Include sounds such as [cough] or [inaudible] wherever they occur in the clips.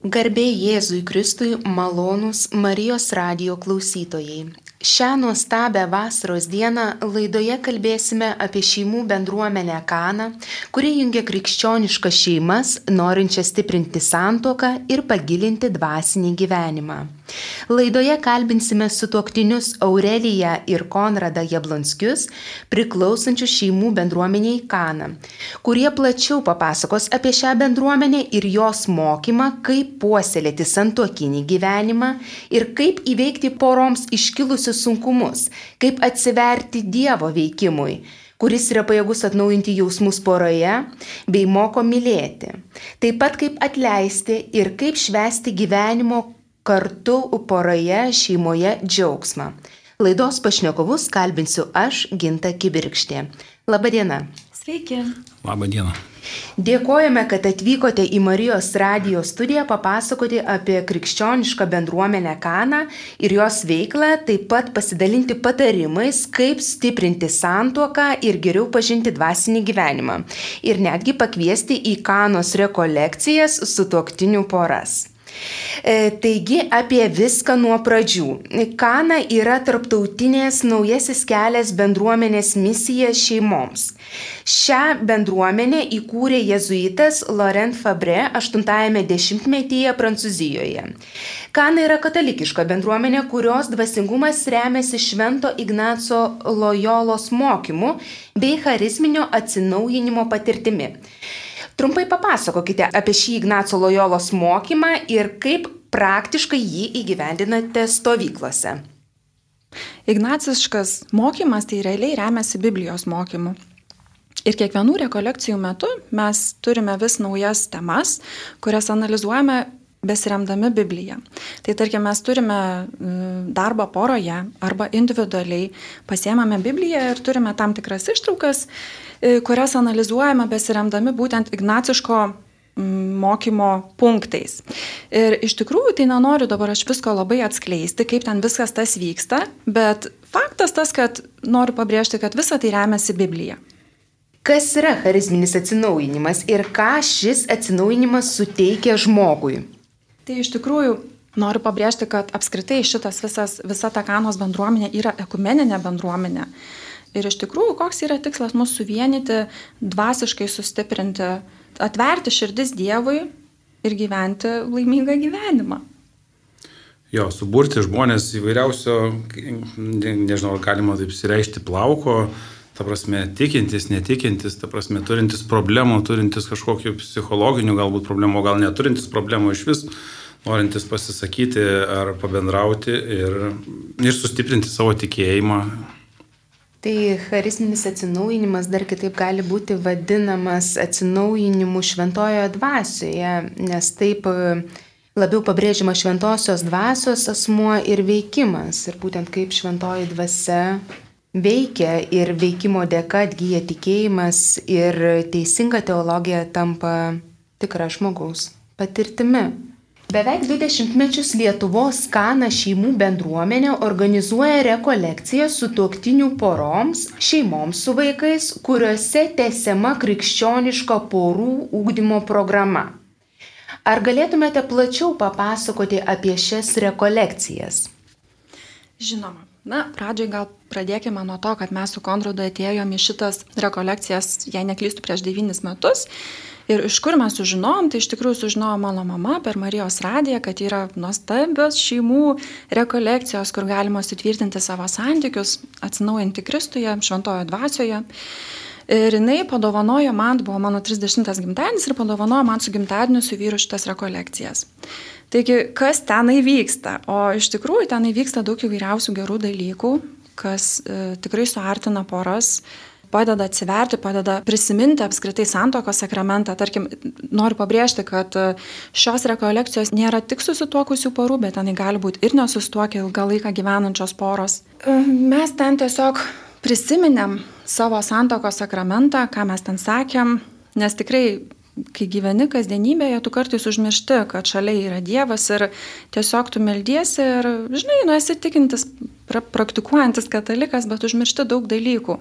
Garbė Jėzui Kristui malonūs Marijos radio klausytojai. Šią nuostabią vasaros dieną laidoje kalbėsime apie šeimų bendruomenę Kaną, kuri jungia krikščioniškas šeimas, norinčias stiprinti santoką ir pagilinti dvasinį gyvenimą. Laidoje kalbinsime sutuoktinius Aureliją ir Konradą Jablonskius, priklausančius šeimų bendruomeniai Kaną, kurie plačiau papasakos apie šią bendruomenę ir jos mokymą, kaip puoselėti santuokinį gyvenimą ir kaip įveikti poroms iškilusius sunkumus, kaip atsiverti Dievo veikimui, kuris yra pajėgus atnaujinti jausmus poroje bei moko mylėti. Taip pat kaip atleisti ir kaip švesti gyvenimo kartu poroje šeimoje džiaugsmą. Laidos pašnekovus kalbinsiu aš, Ginta Kibirkštė. Labadiena. Sveiki. Labadiena. Dėkojame, kad atvykote į Marijos radio studiją papasakoti apie krikščionišką bendruomenę Kaną ir jos veiklą, taip pat pasidalinti patarimais, kaip stiprinti santuoką ir geriau pažinti dvasinį gyvenimą. Ir netgi pakviesti į Kanos rekolekcijas su tuoktinių poras. E, taigi apie viską nuo pradžių. Kana yra tarptautinės naujasis kelias bendruomenės misija šeimoms. Šią bendruomenę įkūrė jezuitas Laurent Fabre 80-ame dešimtmetyje Prancūzijoje. Kana yra katalikiška bendruomenė, kurios dvasingumas remiasi Švento Ignaco Lojolos mokymu bei charizminio atsinaujinimo patirtimi. Trumpai papasakokite apie šį Ignaco Lojolos mokymą ir kaip praktiškai jį įgyvendinate stovyklose. Ignaciškas mokymas tai realiai remiasi Biblijos mokymu. Ir kiekvienų rekolekcijų metu mes turime vis naujas temas, kurias analizuojame besiremdami Bibliją. Tai tarkim, mes turime mm, darbą poroje arba individualiai pasiemame Bibliją ir turime tam tikras ištraukas, e, kurias analizuojame besiremdami būtent ignaciško mm, mokymo punktais. Ir iš tikrųjų, tai nenoriu dabar aš visko labai atskleisti, kaip ten viskas tas vyksta, bet faktas tas, kad noriu pabrėžti, kad visa tai remiasi Biblija. Kas yra charizminis atsinaujinimas ir ką šis atsinaujinimas suteikia žmogui? Tai iš tikrųjų noriu pabrėžti, kad apskritai šitas visas, visa ta kanos bendruomenė yra ekumeninė bendruomenė. Ir iš tikrųjų, koks yra tikslas mūsų suvienyti, dvasiškai sustiprinti, atverti širdis Dievui ir gyventi laimingą gyvenimą. Jo, suburti žmonės įvairiausio, nežinau, ar galima taip sireišti plauko, ta prasme, tikintis, netikintis, ta prasme, turintis problemų, turintis kažkokių psichologinių galbūt problemų, gal neturintis problemų iš vis, norintis pasisakyti ar pabendrauti ir, ir sustiprinti savo tikėjimą. Tai charizminis atsinaujinimas dar kitaip gali būti vadinamas atsinaujinimu šventojoje dvasioje, nes taip e, labiau pabrėžiama šventosios dvasios asmuo ir veikimas. Ir būtent kaip šventoji dvasia veikia ir veikimo dėka atgyja tikėjimas ir teisinga teologija tampa tikra žmogaus patirtimi. Beveik 20 mečius Lietuvos Kana šeimų bendruomenė organizuoja rekolekciją su tuoktinių poroms, šeimoms su vaikais, kuriuose tęsiama krikščioniška porų ūkdymo programa. Ar galėtumėte plačiau papasakoti apie šias rekolekcijas? Žinoma. Na, pradžiai gal pradėkime nuo to, kad mes su Konradu atėjome į šitas rekolekcijas, jei neklystu, prieš devynis metus. Ir iš kur mes sužinojom, tai iš tikrųjų sužinojo mano mama per Marijos radiją, kad yra nuostabios šeimų rekolekcijos, kur galima sutvirtinti savo santykius, atsinaujinti Kristuje, šventojo dvasioje. Ir jinai padovanojo man, buvo mano 30 gimtadienis ir padovanojo man su gimtadieniu su vyru šitas rekolekcijas. Taigi, kas tenai vyksta? O iš tikrųjų tenai vyksta daug įvairiausių gerų dalykų, kas e, tikrai suartina poras, padeda atsiverti, padeda prisiminti apskritai santokos sakramentą. Tarkim, noriu pabrėžti, kad e, šios rekolekcijos nėra tik susituokusių porų, bet tenai gali būti ir nesustuokę ilgą laiką gyvenančios poros. E, mes ten tiesiog prisiminėm savo santokos sakramentą, ką mes ten sakėm, nes tikrai kai gyveni kasdienybėje, tu kartais užmiršti, kad šalia yra Dievas ir tiesiog tu meldiesi ir, žinai, nu esi tikintis, pra, praktikuojantis katalikas, bet užmiršti daug dalykų.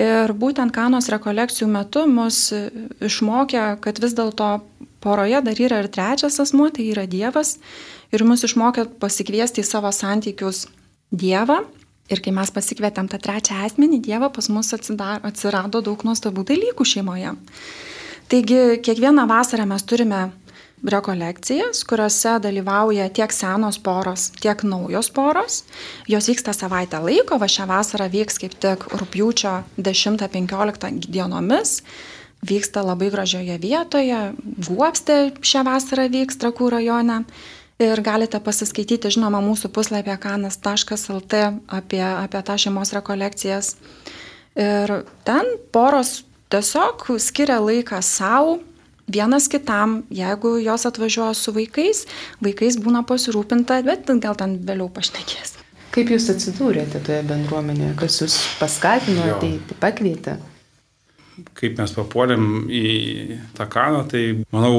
Ir būtent kanos rekolekcijų metu mus išmokė, kad vis dėlto poroje dar yra ir trečias asmuo, tai yra Dievas. Ir mus išmokė pasikviesti į savo santykius Dievą. Ir kai mes pasikvietėm tą trečią asmenį, Dievą, pas mus atsidar, atsirado daug nuostabių dalykų šeimoje. Taigi kiekvieną vasarą mes turime rekolekcijas, kuriuose dalyvauja tiek senos poros, tiek naujos poros. Jos vyksta savaitę laiko, va šią vasarą vyks kaip tik rūpjūčio 10-15 dienomis. Vyksta labai gražioje vietoje, Guopstė šią vasarą vyks Trakų rajone. Ir galite pasiskaityti, žinoma, mūsų puslapyje kanas.lt apie, apie tą šeimos rekolekcijas. Ir ten poros tiesiog skiria laiką savo, vienas kitam, jeigu jos atvažiuoja su vaikais, vaikais būna pasirūpinta, bet gal ten vėliau pašnekės. Kaip jūs atsidūrėte toje bendruomenėje, kas jūs paskatino ateiti, pakvietė? Kaip mes papuolėm į tą kaną, tai manau,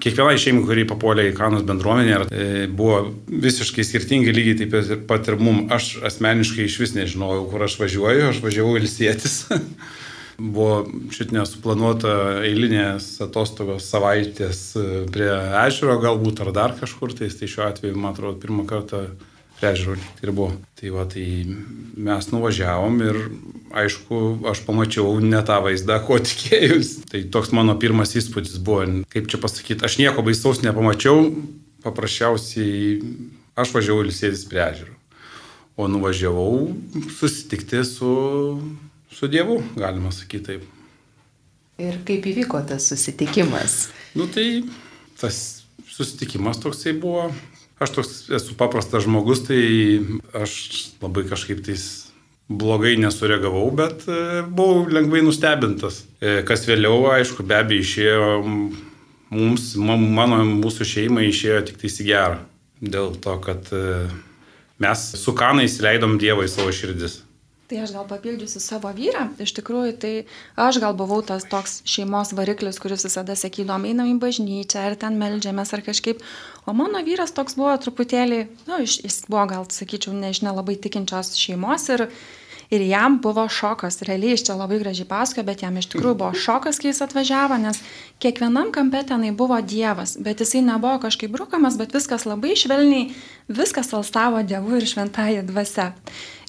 kiekvienai šeimai, kuri papuolė į kanos bendruomenę, e, buvo visiškai skirtingi lygiai taip pat ir mum. Aš asmeniškai iš vis nežinojau, kur aš važiuoju, aš važiavau ilsėtis. [laughs] Buvo šitinė suplanuota eilinės atostogos savaitės e, prie ežero galbūt ar dar kažkur, tai, tai šiuo atveju, man atrodo, pirmą kartą prie ežero ir buvo. Tai va, tai mes nuvažiavom ir aišku, aš pamačiau ne tą vaizdą, ko tikėjus. Tai toks mano pirmas įspūdis buvo, kaip čia pasakyti, aš nieko baisaus nepamačiau, paprasčiausiai aš važiavau ilsėtis prie ežero. O nuvažiavau susitikti su su Dievu, galima sakyti taip. Ir kaip įvyko tas susitikimas? Nu tai tas susitikimas toksai buvo. Aš toks esu paprastas žmogus, tai aš labai kažkaip tais blogai nesureagavau, bet e, buvau lengvai nustebintas. E, kas vėliau, aišku, be abejo išėjo mums, mano, mūsų šeimai išėjo tik tai į gerą. Dėl to, kad e, mes su kanais leidom Dievą į savo širdis. Tai aš gal papildysiu savo vyrą. Iš tikrųjų, tai aš gal buvau tas toks šeimos variklis, kuris visada sakydom, einam į bažnyčią, ar ten melžiamės, ar kažkaip. O mano vyras toks buvo truputėlį, nu, jis buvo gal, sakyčiau, nežinia, labai tikinčios šeimos ir Ir jam buvo šokas, realiai iš čia labai gražiai pasakoja, bet jam iš tikrųjų buvo šokas, kai jis atvažiavo, nes kiekvienam kampe tenai buvo Dievas, bet jisai nebuvo kažkaip brukamas, bet viskas labai švelniai, viskas alstavo Dievu ir šventąją dvasę.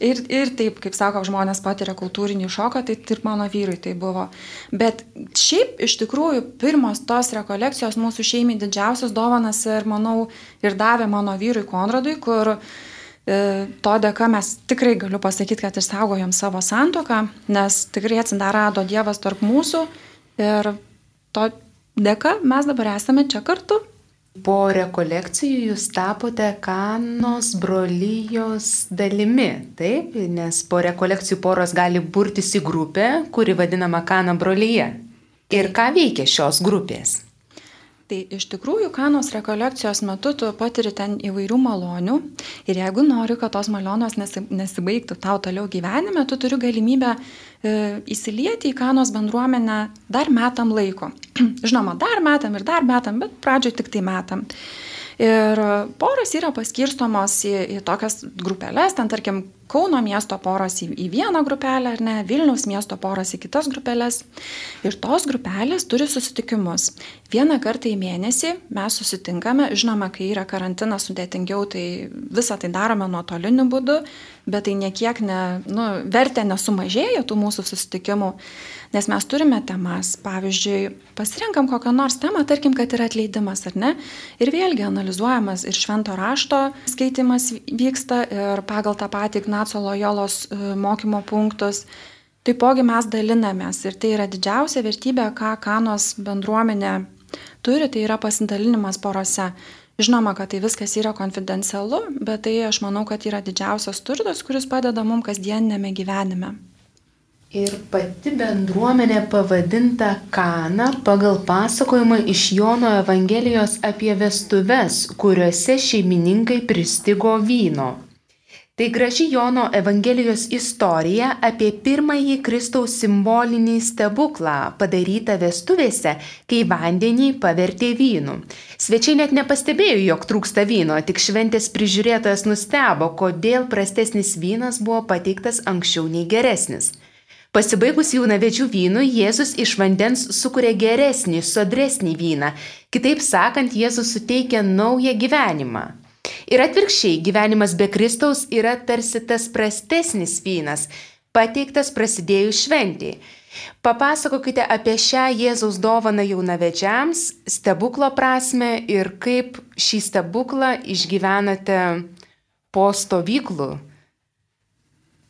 Ir, ir taip, kaip sako, žmonės patiria kultūrinį šoką, tai ir mano vyrui tai buvo. Bet šiaip iš tikrųjų pirmos tos rekolekcijos mūsų šeimiai didžiausias dovanas ir manau ir davė mano vyrui Konradui, kur E, to dėka mes tikrai galiu pasakyti, kad išsaugojom savo santoką, nes tikrai atsidarado Dievas tarp mūsų ir to dėka mes dabar esame čia kartu. Po rekolekcijų jūs tapote kanos brolyjos dalimi, taip, nes po rekolekcijų poros gali burtis į grupę, kuri vadinama kana brolyje. Ir ką veikia šios grupės? Tai iš tikrųjų, kanos rekolekcijos metu tu patiri ten įvairių malonių ir jeigu nori, kad tos malionos nesibaigtų tau toliau gyvenime, tu turi galimybę įsilieti į kanos bendruomenę dar metam laiko. [clears throat] Žinoma, dar metam ir dar metam, bet pradžioje tik tai metam. Ir poros yra paskirstomos į, į tokias grupelės, ten tarkim Kauno miesto poros į, į vieną grupelę, ar ne, Vilniaus miesto poros į kitas grupelės. Ir tos grupelės turi susitikimus. Vieną kartą į mėnesį mes susitinkame, žinoma, kai yra karantinas sudėtingiau, tai visą tai darome nuotoliniu būdu, bet tai niekiek ne, nu, vertė nesumažėja tų mūsų susitikimų. Nes mes turime temas, pavyzdžiui, pasirinkam kokią nors temą, tarkim, kad yra atleidimas ar ne, ir vėlgi analizuojamas ir švento rašto skaitimas vyksta ir pagal tą patį Ignaco Lojolos e, mokymo punktus. Taipogi mes dalinamės ir tai yra didžiausia vertybė, ką kanos bendruomenė turi, tai yra pasidalinimas porose. Žinoma, kad tai viskas yra konfidencialu, bet tai aš manau, kad yra didžiausias turtas, kuris padeda mums kasdienėme gyvenime. Ir pati bendruomenė pavadinta Kana pagal pasakojimą iš Jono Evangelijos apie vestuves, kuriuose šeimininkai pristigo vyno. Tai graži Jono Evangelijos istorija apie pirmąjį Kristaus simbolinį stebuklą padarytą vestuvėse, kai vandenį pavertė vynu. Svečiai net nepastebėjo, jog trūksta vyno, tik šventės prižiūrėtojas nustebo, kodėl prastesnis vynas buvo pateiktas anksčiau nei geresnis. Pasibaigus jaunavedžių vynų, Jėzus iš vandens sukuria geresnį, sodresnį vyną. Kitaip sakant, Jėzus suteikia naują gyvenimą. Ir atvirkščiai, gyvenimas be Kristaus yra tarsi tas prastesnis vynas, pateiktas prasidėjus šventijai. Papasakokite apie šią Jėzaus dovaną jaunavedžiams, stebuklo prasme ir kaip šį stebuklą išgyvenate po stovyklų.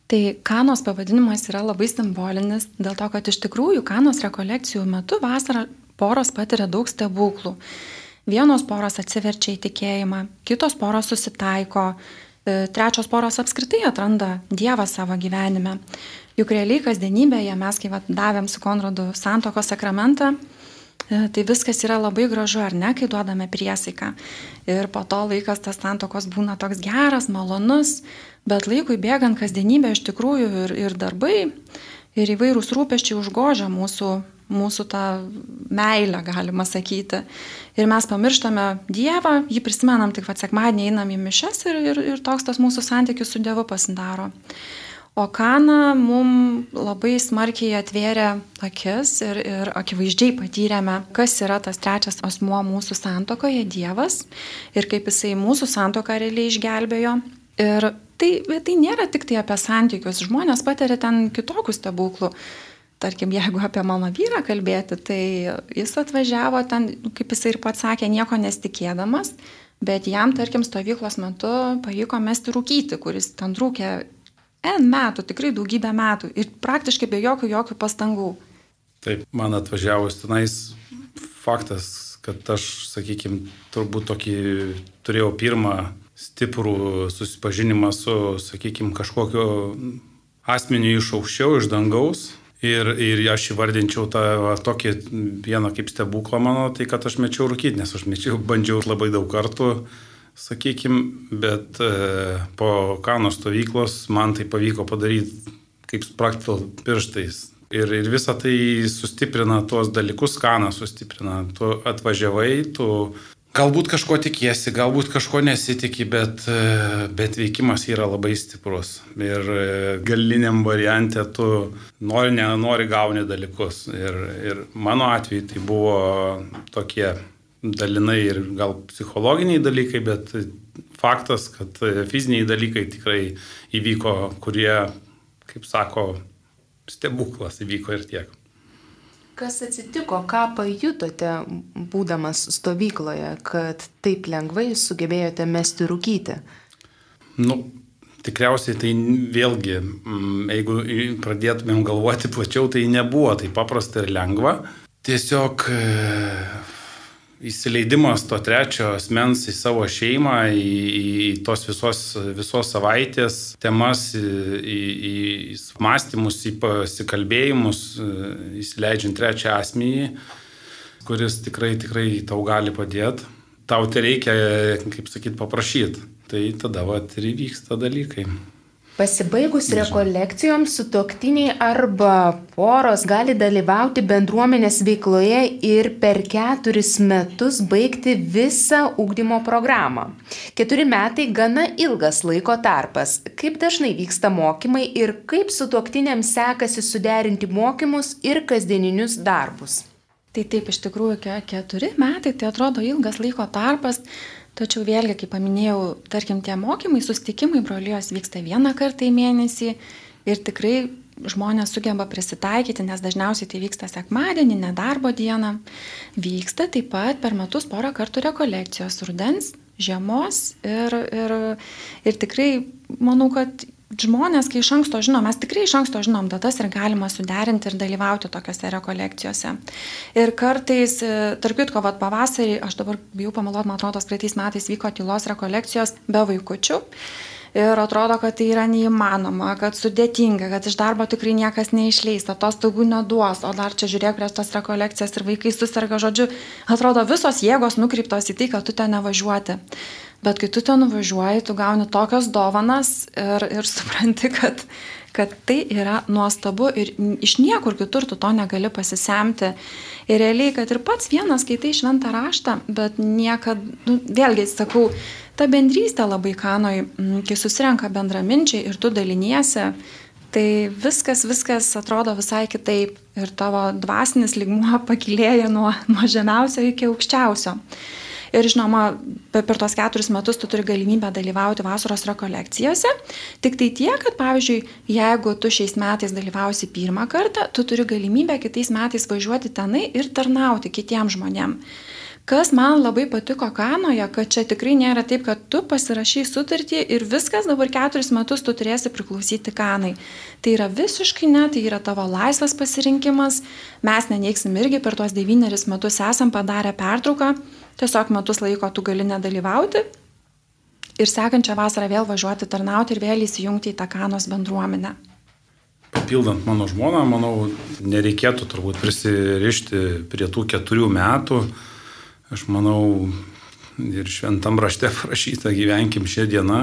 Tai kanos pavadinimas yra labai simbolinis dėl to, kad iš tikrųjų kanos rekolekcijų metu vasarą poros patiria daug stebuklų. Vienos poros atsiverčia į tikėjimą, kitos poros susitaiko, e, trečios poros apskritai atranda Dievą savo gyvenime. Juk realiai kasdienybėje mes, kai vat, davėm su Konradu santokos sakramentą, e, tai viskas yra labai gražu, ar ne, kai duodame priesaiką. Ir po to laikas tas santokos būna toks geras, malonus, bet laikui bėgant kasdienybė iš tikrųjų ir, ir darbai, ir įvairūs rūpeščiai užgožia mūsų, mūsų tą meilę, galima sakyti. Ir mes pamirštame Dievą, jį prisimenam tik, kad sekmadienį einam į mišes ir, ir, ir toks tas mūsų santykis su Dievu pasidaro. O Kana mum labai smarkiai atvėrė akis ir, ir akivaizdžiai patyrėme, kas yra tas trečias asmuo mūsų santokoje - Dievas ir kaip jisai mūsų santoką realiai išgelbėjo. Ir tai, tai nėra tik tai apie santykius, žmonės patiria ten kitokių stebuklų. Tarkim, jeigu apie mano vyrą kalbėti, tai jis atvažiavo ten, kaip jisai ir pats sakė, nieko nesitikėdamas, bet jam, tarkim, stovyklos metu pavyko mesti rūkyti, kuris ten rūkė N metų, tikrai daugybę metų ir praktiškai be jokių, jokių pastangų. Taip, man atvažiavus tenais faktas, kad aš, sakykime, turbūt tokį turėjau pirmą stiprų susipažinimą su, sakykime, kažkokiu asmeniu iš aukščiau, iš dangaus. Ir, ir aš įvardinčiau tą va, tokį vieną kaip stebuklą mano, tai kad aš mečiau rūkyti, nes aš mečiau, bandžiau labai daug kartų sakykim, bet e, po kano stovyklos man tai pavyko padaryti kaip spraktel pirštais. Ir, ir visa tai sustiprina tuos dalykus, kaną sustiprina. Tu atvažiavai, tu galbūt kažko tikiesi, galbūt kažko nesitikė, bet, e, bet veikimas yra labai stiprus. Ir e, galiniam variante tu nori, nenori gauni dalykus. Ir, ir mano atveju tai buvo tokie dalinai ir gal psichologiniai dalykai, bet faktas, kad fiziniai dalykai tikrai įvyko, kurie, kaip sako, stebuklas įvyko ir tiek. Kas atsitiko, ką pajutote, būdamas stovykloje, kad taip lengvai sugebėjote mesti rūkyti? Nu, tikriausiai tai vėlgi, mm, jeigu pradėtumėm galvoti plačiau, tai nebuvo taip paprasta ir lengva. Tiesiog įsileidimas to trečio asmens į savo šeimą, į, į tos visos, visos savaitės temas, į, į, į mąstymus, į pasikalbėjimus, įsileidžiant trečią asmenį, kuris tikrai, tikrai tau gali padėti. Tau tai reikia, kaip sakyt, paprašyti. Tai tada vat ir įvyksta dalykai. Pasibaigus rekolekcijoms sutoktiniai arba poros gali dalyvauti bendruomenės veikloje ir per keturis metus baigti visą ūkdymo programą. Keturi metai gana ilgas laiko tarpas. Kaip dažnai vyksta mokymai ir kaip sutoktiniams sekasi suderinti mokymus ir kasdieninius darbus? Tai taip, iš tikrųjų, keturi metai tai atrodo ilgas laiko tarpas. Tačiau vėlgi, kaip paminėjau, tarkim, tie mokymai, sustikimai brolijos vyksta vieną kartą į mėnesį ir tikrai žmonės sugeba prisitaikyti, nes dažniausiai tai vyksta sekmadienį, nedarbo dieną. Vyksta taip pat per metus porą kartų rekolekcijos rudens, žiemos ir, ir, ir tikrai manau, kad žmonės, kai iš anksto žinom, mes tikrai iš anksto žinom datas ir galima suderinti ir dalyvauti tokiuose rekolekcijose. Ir kartais, e, tarp kitko, vad pavasarį, aš dabar bijau pamalot, man atrodo, praeitais metais vyko tylos rekolekcijos be vaikučių. Ir atrodo, kad tai yra neįmanoma, kad sudėtinga, kad iš darbo tikrai niekas neišleis, atostogų neduos, o dar čia žiūrėk prie tos rekolekcijas ir vaikai susirga, žodžiu, atrodo visos jėgos nukreiptos į tai, kad tu ten nevažiuoti. Bet kai tu ten nuvažiuoji, tu gauni tokias dovanas ir, ir supranti, kad, kad tai yra nuostabu ir iš niekur kitur tu to negali pasisemti. Ir realiai, kad ir pats vienas skaitai šventą raštą, bet niekad, nu, vėlgi sakau, ta bendrystė labai kanoj, kai susirenka bendraminčiai ir tu daliniesi, Tai viskas, viskas atrodo visai kitaip ir tavo dvasinis ligmuo [laughs] pakilėja nuo, nuo žemiausio iki aukščiausio. Ir žinoma, per tuos keturis metus tu turi galimybę dalyvauti vasaros rekolekcijose. Tik tai tiek, kad pavyzdžiui, jeigu tu šiais metais dalyvausi pirmą kartą, tu turi galimybę kitais metais važiuoti tenai ir tarnauti kitiems žmonėms. Kas man labai patiko Kanoje, kad čia tikrai nėra taip, kad tu pasirašy sutartį ir viskas dabar keturis metus tu turėsi priklausyti Kanai. Tai yra visiškai ne, tai yra tavo laisvas pasirinkimas. Mes neneiksim irgi per tuos devynerius metus esam padarę pertrauką, tiesiog metus laiko tu gali nedalyvauti. Ir sekančią vasarą vėl važiuoti tarnauti ir vėl įsijungti į tą Kanos bendruomenę papildant mano žmoną, manau, nereikėtų turbūt prisirišti prie tų keturių metų, aš manau, ir šventam rašte parašyta gyvenkim šią dieną,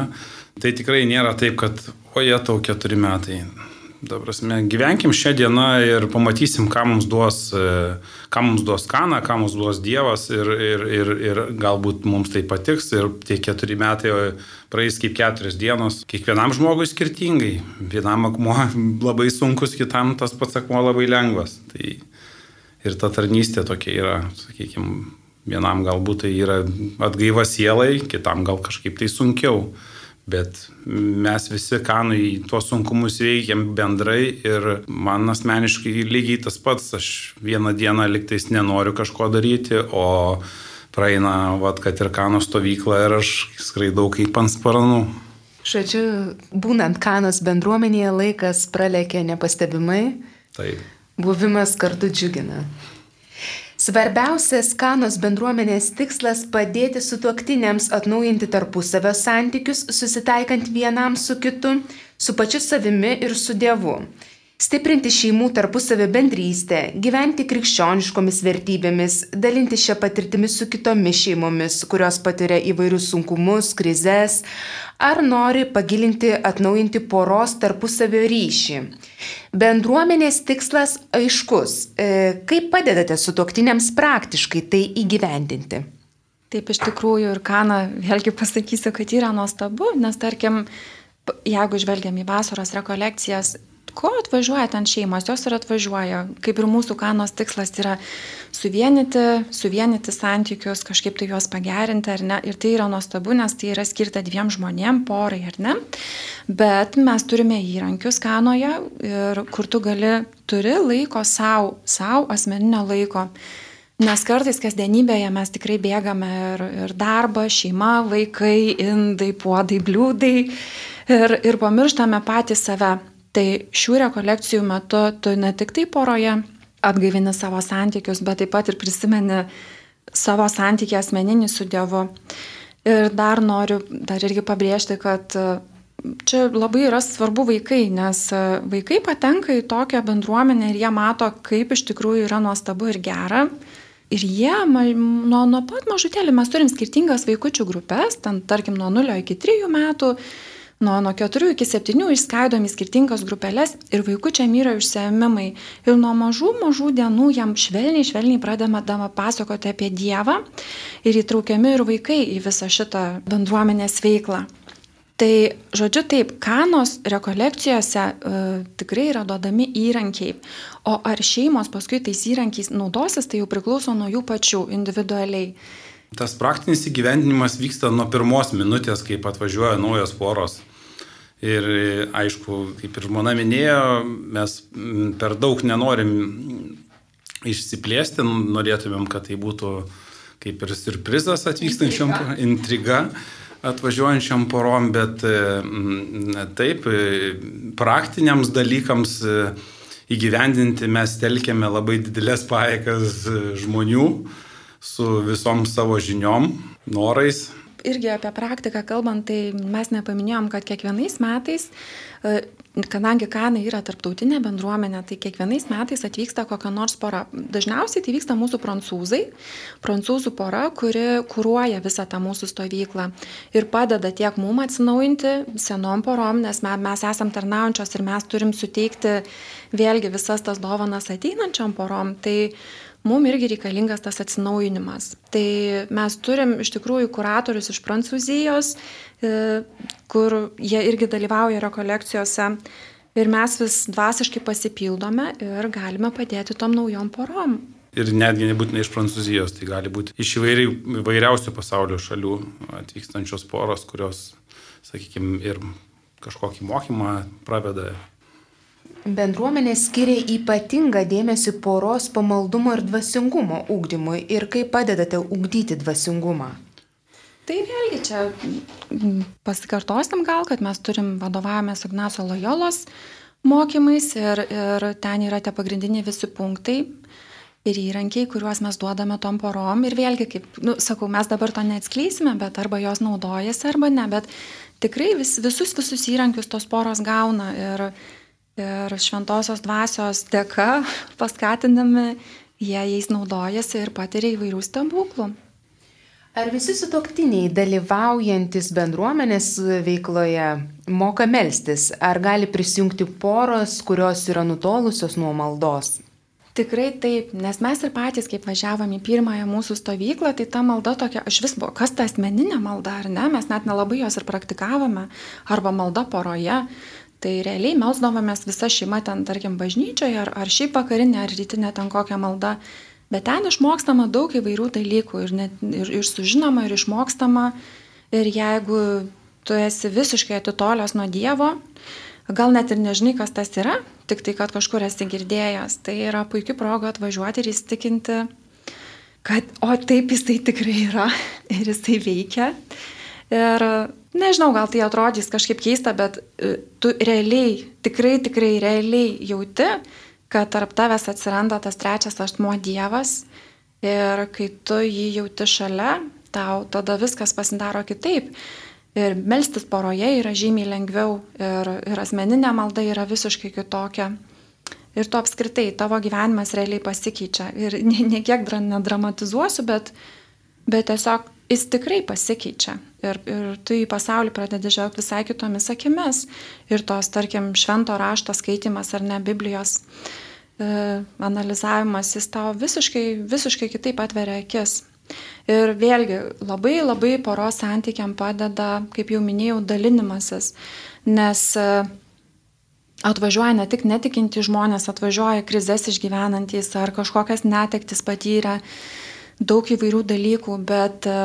tai tikrai nėra taip, kad oje tau keturi metai. Dabar gyvenkim šią dieną ir pamatysim, ką mums duos, ką mums duos kaną, ką mums duos Dievas ir, ir, ir, ir galbūt mums tai patiks ir tie keturi metai praeis kaip keturios dienos. Kiekvienam žmogui skirtingai. Vienam akmuo [laughs] labai sunkus, kitam tas pats akmuo labai lengvas. Tai ir ta tarnystė tokia yra, sakykime, Vienam galbūt tai yra atgaiva sielai, kitam gal kažkaip tai sunkiau. Bet mes visi kanui tuos sunkumus veikiam bendrai ir man asmeniškai lygiai tas pats, aš vieną dieną liktais nenoriu kažko daryti, o praeina, vat, kad ir kano stovykla ir aš skraidau kaip ant sparnų. Žodžiu, būnant kanos bendruomenėje laikas pralekia nepastebimai. Taip. Buvimas kartu džiugina. Svarbiausias kanos bendruomenės tikslas - padėti sutuoktiniams atnaujinti tarpusavio santykius, susitaikant vienam su kitu, su pačiu savimi ir su Dievu. Stiprinti šeimų tarpusavio bendrystę, gyventi krikščioniškomis vertybėmis, dalinti šią patirtimį su kitomis šeimomis, kurios patiria įvairius sunkumus, krizes, ar nori pagilinti, atnaujinti poros tarpusavio ryšį. Bendruomenės tikslas aiškus. E, kaip padedate su toktiniams praktiškai tai įgyvendinti? Taip, iš tikrųjų ir Kana, vėlgi pasakysiu, kad yra nuostabu, nes tarkim, jeigu žvelgiam į vasaros rekolekcijas, ko atvažiuoja ten šeimos, jos ir atvažiuoja. Kaip ir mūsų kanos tikslas yra suvienyti, suvienyti santykius, kažkaip tai juos pagerinti, ar ne. Ir tai yra nuostabu, nes tai yra skirta dviem žmonėm, porai, ar ne. Bet mes turime įrankius kanoje, kur tu gali, turi laiko savo, savo asmeninio laiko. Nes kartais kasdienybėje mes tikrai bėgame ir, ir darbą, šeima, vaikai, indai, puodai, bliūdai ir, ir pamirštame patį save. Tai šių rekolekcijų metu tu ne tik tai poroje atgaivini savo santykius, bet taip pat ir prisimeni savo santykį asmeninį su Dievu. Ir dar noriu dar irgi pabrėžti, kad e, čia labai yra svarbu vaikai, nes e, vaikai patenka į tokią bendruomenę ir jie mato, kaip iš tikrųjų yra nuostabu ir gera. Ir jie, nuo, nuo pat mažutėlį mes turim skirtingas vaikučių grupės, ten tarkim nuo 0 iki 3 metų, Nuo, nuo 4 iki 7 išskaidom į skirtingas grupelės ir vaikučiam yra užsiemimai. Ir nuo mažų, mažų dienų jam švelniai, švelniai pradedama pasakoti apie Dievą ir įtraukiami ir vaikai į visą šitą bendruomenės veiklą. Tai, žodžiu, taip, kanos rekolekcijose uh, tikrai yra duodami įrankiai, o ar šeimos paskui tais įrankiais naudosis, tai jau priklauso nuo jų pačių individualiai. Tas praktinis įgyvendinimas vyksta nuo pirmos minutės, kai atvažiuoja naujos poros. Ir aišku, kaip ir žmona minėjo, mes per daug nenorim išsiplėsti, norėtumėm, kad tai būtų kaip ir surprizas atvykstančiam, intriga. atvažiuojančiam porom, bet taip, praktiniams dalykams įgyvendinti mes telkėme labai didelės paėkas žmonių su visom savo žiniom, norais irgi apie praktiką kalbant, tai mes nepaminėjom, kad kiekvienais metais, e, kadangi Kanai yra tarptautinė bendruomenė, tai kiekvienais metais atvyksta kokia nors pora. Dažniausiai tai vyksta mūsų prancūzai, prancūzų pora, kuri kūruoja visą tą mūsų stovyklą ir padeda tiek mum atsinaujinti senom porom, nes mes esam tarnaujančios ir mes turim suteikti vėlgi visas tas dovanas ateinančiam porom. Tai mum irgi reikalingas tas atsinaujinimas. Tai mes turim iš tikrųjų kuratorius iš Prancūzijos, e, kur jie irgi dalyvauja rekolekcijose. Ir mes vis dvasiškai pasipildome ir galime padėti tom naujom porom. Ir netgi nebūtinai iš Prancūzijos, tai gali būti iš įvairių, įvairiausių pasaulio šalių atvykstančios poros, kurios, sakykime, ir kažkokį mokymą praveda. Bendruomenė skiria ypatingą dėmesį poros pamaldumo ir dvasingumo ūkdymui ir kaip padedate ūkdyti dvasingumą. Tai vėlgi čia pasikartosim gal, kad mes turim vadovavimės Ignacio Lojolos mokymais ir, ir ten yra tie pagrindiniai visi punktai ir įrankiai, kuriuos mes duodame tom porom. Ir vėlgi, kaip, nu, sakau, mes dabar to neatskleisime, bet arba jos naudojasi, arba ne, bet tikrai vis, visus visus įrankius tos poros gauna ir, ir šventosios dvasios dėka [laughs] paskatinami, jie jais naudojasi ir patiria įvairių stebuklų. Ar visi sutoktiniai dalyvaujantis bendruomenės veikloje moka melstis, ar gali prisijungti poros, kurios yra nutolusios nuo maldos? Tikrai taip, nes mes ir patys, kaip važiavom į pirmąją mūsų stovyklą, tai ta malda tokia, aš vis buvo, kas ta asmeninė malda ar ne, mes net nelabai jos ir praktikavome, arba malda poroje. Tai realiai melsdavomės visa šeima ten, tarkim, bažnyčioje, ar, ar šiaip vakarinė, ar rytinė ten kokią maldą. Bet ten išmokstama daug įvairių dalykų ir, net, ir, ir sužinoma, ir išmokstama. Ir jeigu tu esi visiškai atitolęs nuo Dievo, gal net ir nežinai, kas tas yra, tik tai, kad kažkur esi girdėjęs. Tai yra puikia proga atvažiuoti ir įstikinti, kad, o taip jisai tikrai yra [laughs] ir jisai veikia. Ir nežinau, gal tai atrodys kažkaip keista, bet e, tu realiai, tikrai, tikrai realiai jauti, kad tarp tavęs atsiranda tas trečias asmuo Dievas ir kai tu jį jauti šalia, tau tada viskas pasidaro kitaip. Ir melstis poroje yra žymiai lengviau ir, ir asmeninė malda yra visiškai kitokia. Ir tu apskritai, tavo gyvenimas realiai pasikeičia. Ir ne, ne kiek nedramatizuosiu, bet, bet tiesiog jis tikrai pasikeičia. Ir, ir tu į pasaulį pradedi žvelgti visai kitomis akimis. Ir tos, tarkim, švento rašto skaitimas ar ne Biblijos e, analizavimas, jis tau visiškai, visiškai kitaip atveria akis. Ir vėlgi labai labai poros santykiam padeda, kaip jau minėjau, dalinimasis, nes e, atvažiuoja ne tik netikinti žmonės, atvažiuoja krizės išgyvenantys ar kažkokias netektis patyrę, daug įvairių dalykų, bet e,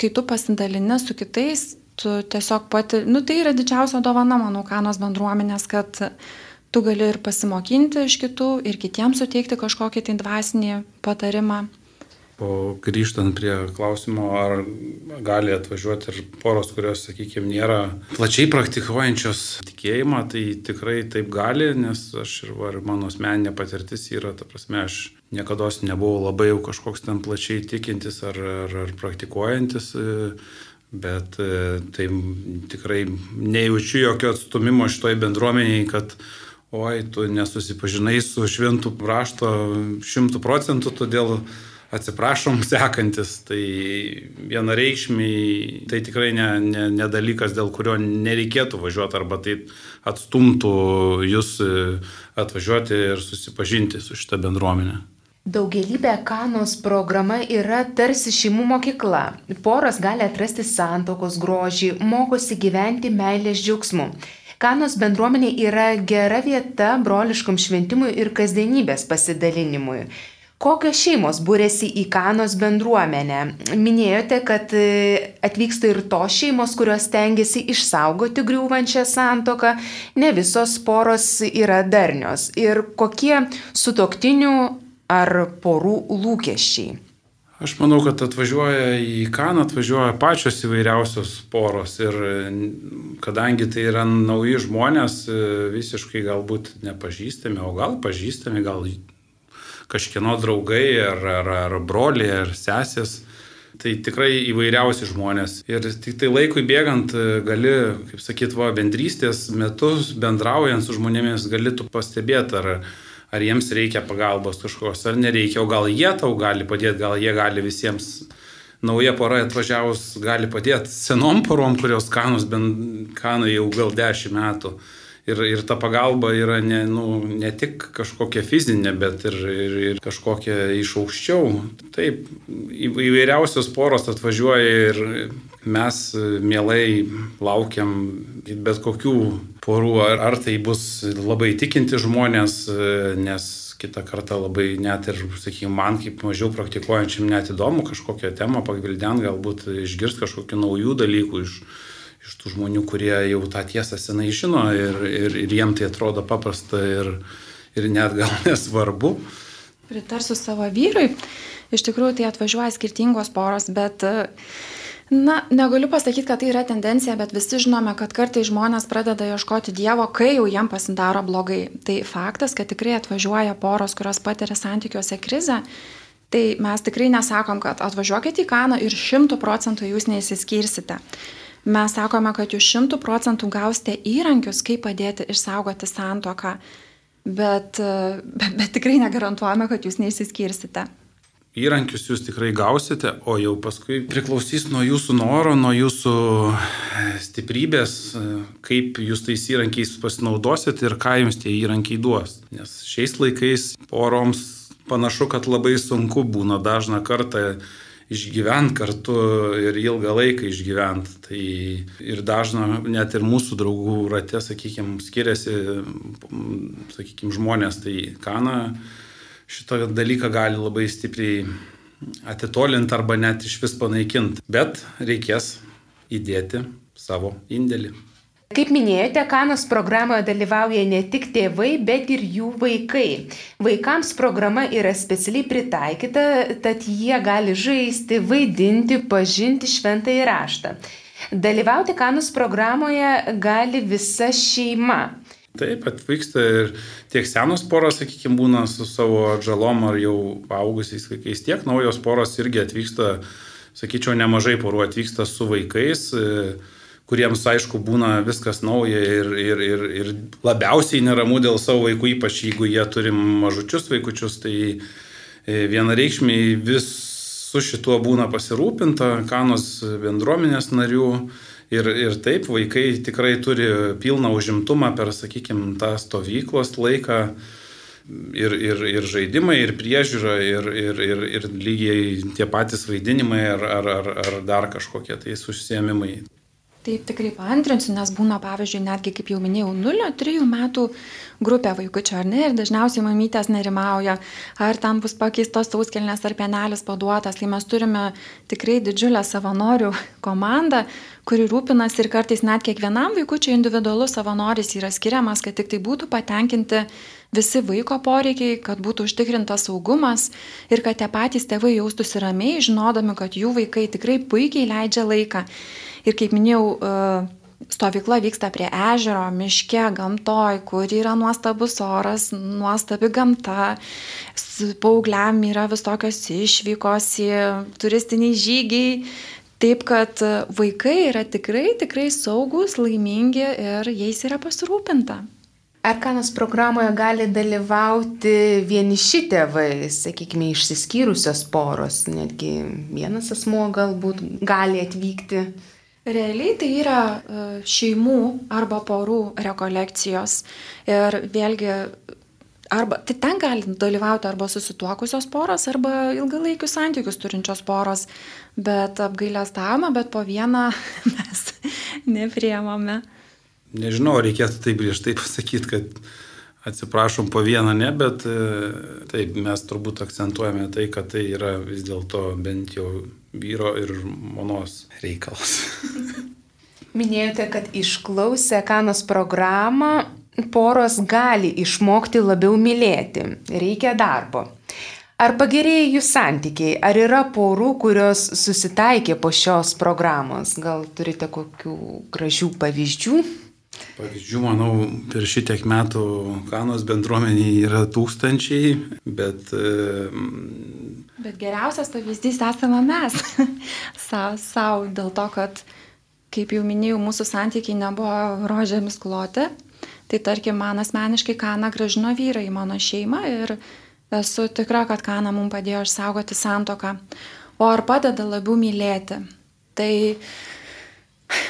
kai tu pasidalini su kitais, tu tiesiog pati, nu tai yra didžiausia dovana, manau, kanos bendruomenės, kad tu gali ir pasimokinti iš kitų ir kitiems suteikti kažkokį tai dvasinį patarimą. O grįžtant prie klausimo, ar gali atvažiuoti ir poros, kurios, sakykime, nėra plačiai praktikuojančios tikėjimą, tai tikrai taip gali, nes aš ir, ir mano asmeninė patirtis yra, ta prasme, aš niekada nebuvau labai jau kažkoks ten plačiai tikintis ar, ar, ar praktikuojantis, bet tai tikrai nejaučiu jokio atstumimo šitoj bendruomeniai, kad oi, tu nesusipažinai su šventų rašto šimtų procentų, todėl atsiprašom [laughs] sekantis, tai vienareikšmiai tai tikrai ne, ne, ne dalykas, dėl kurio nereikėtų važiuoti arba tai atstumtų jūs e, atvažiuoti ir susipažinti su šitą bendruomenę. Daugelybė kanos programa yra tarsi šeimų mokykla. Poras gali atrasti santokos grožį, mokosi gyventi meilės džiaugsmu. Kanos bendruomenė yra gera vieta broliškam šventimui ir kasdienybės pasidalinimui. Kokios šeimos būrėsi į Kanos bendruomenę? Minėjote, kad e, atvyksta ir tos šeimos, kurios tengiasi išsaugoti griūvančią santoką, ne visos poros yra darnios. Ir kokie sutoktinių ar porų lūkesčiai? Aš manau, kad atvažiuoja į Kaną, atvažiuoja pačios įvairiausios poros ir kadangi tai yra nauji žmonės, e, visiškai galbūt nepažįstami, o gal pažįstami, gal kažkieno draugai, ar, ar, ar broliai, ar sesės. Tai tikrai įvairiausi žmonės. Ir tik tai laikui bėgant gali, kaip sakyt, va, bendrystės metus bendraujant su žmonėmis, gali tu pastebėti, ar, ar jiems reikia pagalbos kažkokios, ar nereikia, o gal jie tau gali padėti, gal jie gali visiems nauja pora atvažiavus gali padėti senom porom, kurios kanus, bent kanai jau gal dešimt metų ir, ir ta pagalba yra ne, nu, ne tik kažkokia fizinė, bet ir, ir, ir kažkokia iš aukščiau. Taip, įvairiausios poros atvažiuoja ir mes mielai laukiam bet kokių porų, ar, ar tai bus labai tikinti žmonės, nes kitą kartą labai net ir, sakykime, man kaip mažiau praktikuojančiam net įdomu kažkokią temą pagvildent, galbūt išgirsti kažkokių naujų dalykų iš, iš tų žmonių, kurie jau tą tiesą senai žino ir, ir, ir jiem tai atrodo paprasta ir, ir net gal [laughs] nesvarbu. Pritarsiu savo vyrui. Iš tikrųjų, tai atvažiuoja skirtingos poros, bet Na, negaliu pasakyti, kad tai yra tendencija, bet visi žinome, kad kartai žmonės pradeda ieškoti Dievo, kai jau jiem pasidaro blogai. Tai faktas, kad tikrai atvažiuoja poros, kurios patiria santykiuose krizę, tai mes tikrai nesakom, kad atvažiuokite į kaną ir šimtų procentų jūs neįsiskirsite. Mes sakome, kad jūs šimtų procentų gausite įrankius, kaip padėti išsaugoti santoką bet, bet, bet tikrai negarantuojame, kad jūs neįsiskirsite. Įrankius jūs tikrai gausite, o jau paskui priklausys nuo jūsų noro, nuo jūsų stiprybės, kaip jūs tais įrankiais pasinaudosit ir ką jums tie įrankiai duos. Nes šiais laikais poroms panašu, kad labai sunku būna dažną kartą išgyventi kartu ir ilgą laiką išgyventi. Tai ir dažna, net ir mūsų draugų rate, sakykime, skiriasi, sakykime, žmonės, tai kana šitą dalyką gali labai stipriai atitolinti arba net iš vis panaikinti. Bet reikės įdėti savo indėlį. Kaip minėjote, Kanos programoje dalyvauja ne tik tėvai, bet ir jų vaikai. Vaikams programa yra specialiai pritaikyta, tad jie gali žaisti, vaidinti, pažinti šventą įraštą. Dalyvauti Kanos programoje gali visa šeima. Taip, atvyksta ir tiek senos poros, sakykime, būna su savo žalom ar jau augusiais vaikais, tiek naujos poros irgi atvyksta, sakyčiau, nemažai porų atvyksta su vaikais. E, kuriems aišku būna viskas nauja ir, ir, ir, ir labiausiai neramu dėl savo vaikų, ypač jeigu jie turi mažučius vaikučius, tai e, vienareikšmiai vis su šituo būna pasirūpinta, kanos bendruomenės narių. Ir, ir taip, vaikai tikrai turi pilną užimtumą per, sakykime, tą stovyklos laiką. Ir, ir, ir žaidimai, ir priežiūra, ir, ir, ir, ir lygiai tie patys vaidinimai, ar, ar, ar, ar dar kažkokie tai užsiemimai. Taip, tikrai paantrinsiu, nes būna, pavyzdžiui, netgi, kaip jau minėjau, 0-3 metų grupė vaikučio, ar ne, ir dažniausiai mamytės nerimauja, ar tam bus pakeistos sauskelnės ar penelis paduotas. Tai mes turime tikrai didžiulę savanorių komandą, kuri rūpinasi ir kartais net kiekvienam vaikučiui individualus savanoris yra skiriamas, kad tik tai būtų patenkinti visi vaiko poreikiai, kad būtų užtikrintas saugumas ir kad tie patys tėvai jaustųsi ramiai, žinodami, kad jų vaikai tikrai puikiai leidžia laiką. Ir kaip minėjau, e, stovykla vyksta prie ežero, miške, gamtoj, kur yra nuostabus oras, nuostabi gamta, paaugliam yra visokios išvykos, turistiniai žygiai. Taip, kad vaikai yra tikrai, tikrai saugus, laimingi ir jais yra pasirūpinta. Ar kanos programoje gali dalyvauti vieniši tėvai, sakykime, išsiskyrusios poros, netgi vienas asmuo galbūt gali atvykti? Realiai tai yra e, šeimų arba porų rekolekcijos ir vėlgi arba tai ten gali dalyvauti arba susituokusios poros, arba ilgalaikius santykius turinčios poros, bet apgailestavome, bet po vieną [laughs] mes nepriemame. Nežinau, reikėtų taip griežtai pasakyti, kad atsiprašom po vieną ne, bet e, taip mes turbūt akcentuojame tai, kad tai yra vis dėlto bent jau vyro ir žmonos reikalas. [laughs] Minėjote, kad išklausę kanos programą poros gali išmokti labiau mylėti. Reikia darbo. Ar pagerėjo jų santykiai? Ar yra porų, kurios susitaikė po šios programos? Gal turite kokių gražių pavyzdžių? Pavyzdžių, manau, per šitiek metų kanos bendruomeniai yra tūkstančiai, bet Bet geriausias pavyzdys esame mes [laughs] savo, sau, dėl to, kad, kaip jau minėjau, mūsų santykiai nebuvo rožėmis kloti. Tai tarkim, man asmeniškai Kana gražino vyrai į mano šeimą ir esu tikra, kad Kana mums padėjo išsaugoti santoką. O ar padeda labiau mylėti? Tai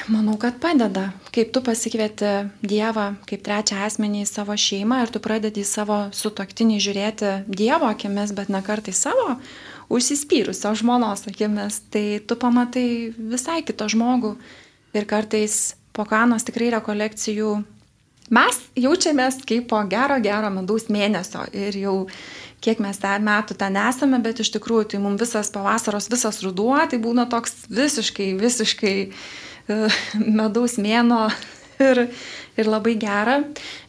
Manau, kad padeda. Kaip tu pasikvieti Dievą kaip trečią asmenį į savo šeimą ir tu pradedi į savo sutoktinį žiūrėti Dievo akimis, bet ne kartai savo užsispyrusio žmonos akimis, tai tu pamatai visai kitą žmogų. Ir kartais po kanos tikrai rekolekcijų mes jaučiamės kaip po gero, gero medaus mėnesio ir jau kiek mes metų ten esame, bet iš tikrųjų tai mums visas pavasaros, visas ruduo, tai būna toks visiškai, visiškai uh, medaus mėno [laughs] ir, ir labai gera.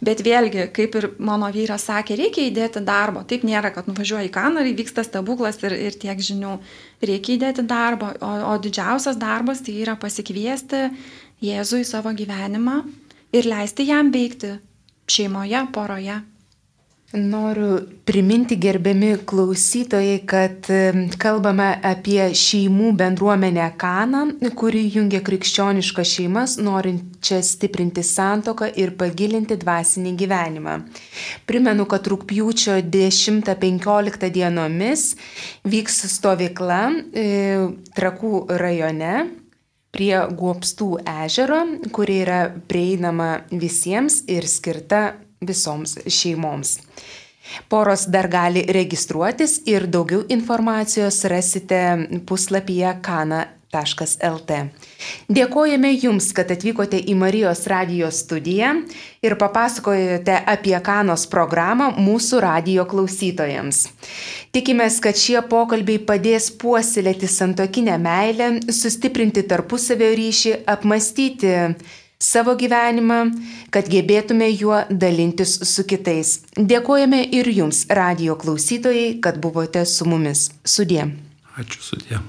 Bet vėlgi, kaip ir mano vyras sakė, reikia įdėti darbo. Taip nėra, kad nuvažiuoji į kaną ir vyksta stebuklas ir, ir tiek žinių. Reikia įdėti darbo. O, o didžiausias darbas tai yra pasikviesti Jėzų į savo gyvenimą ir leisti jam veikti šeimoje, poroje. Noriu priminti gerbiami klausytojai, kad kalbame apie šeimų bendruomenę Kaną, kuri jungia krikščioniškas šeimas, norinčias stiprinti santoką ir pagilinti dvasinį gyvenimą. Primenu, kad rūpjūčio 10-15 dienomis vyks stovykla e, Trakų rajone prie Guopstų ežero, kuri yra prieinama visiems ir skirta visoms šeimoms. Poros dar gali registruotis ir daugiau informacijos rasite puslapyje kana.lt. Dėkojame Jums, kad atvykote į Marijos radijos studiją ir papasakojote apie Kanos programą mūsų radijo klausytojams. Tikimės, kad šie pokalbiai padės puoselėti santokinę meilę, sustiprinti tarpusavio ryšį, apmastyti savo gyvenimą, kad gebėtume juo dalintis su kitais. Dėkojame ir jums, radio klausytojai, kad buvote su mumis. Sudė. Ačiū sudė.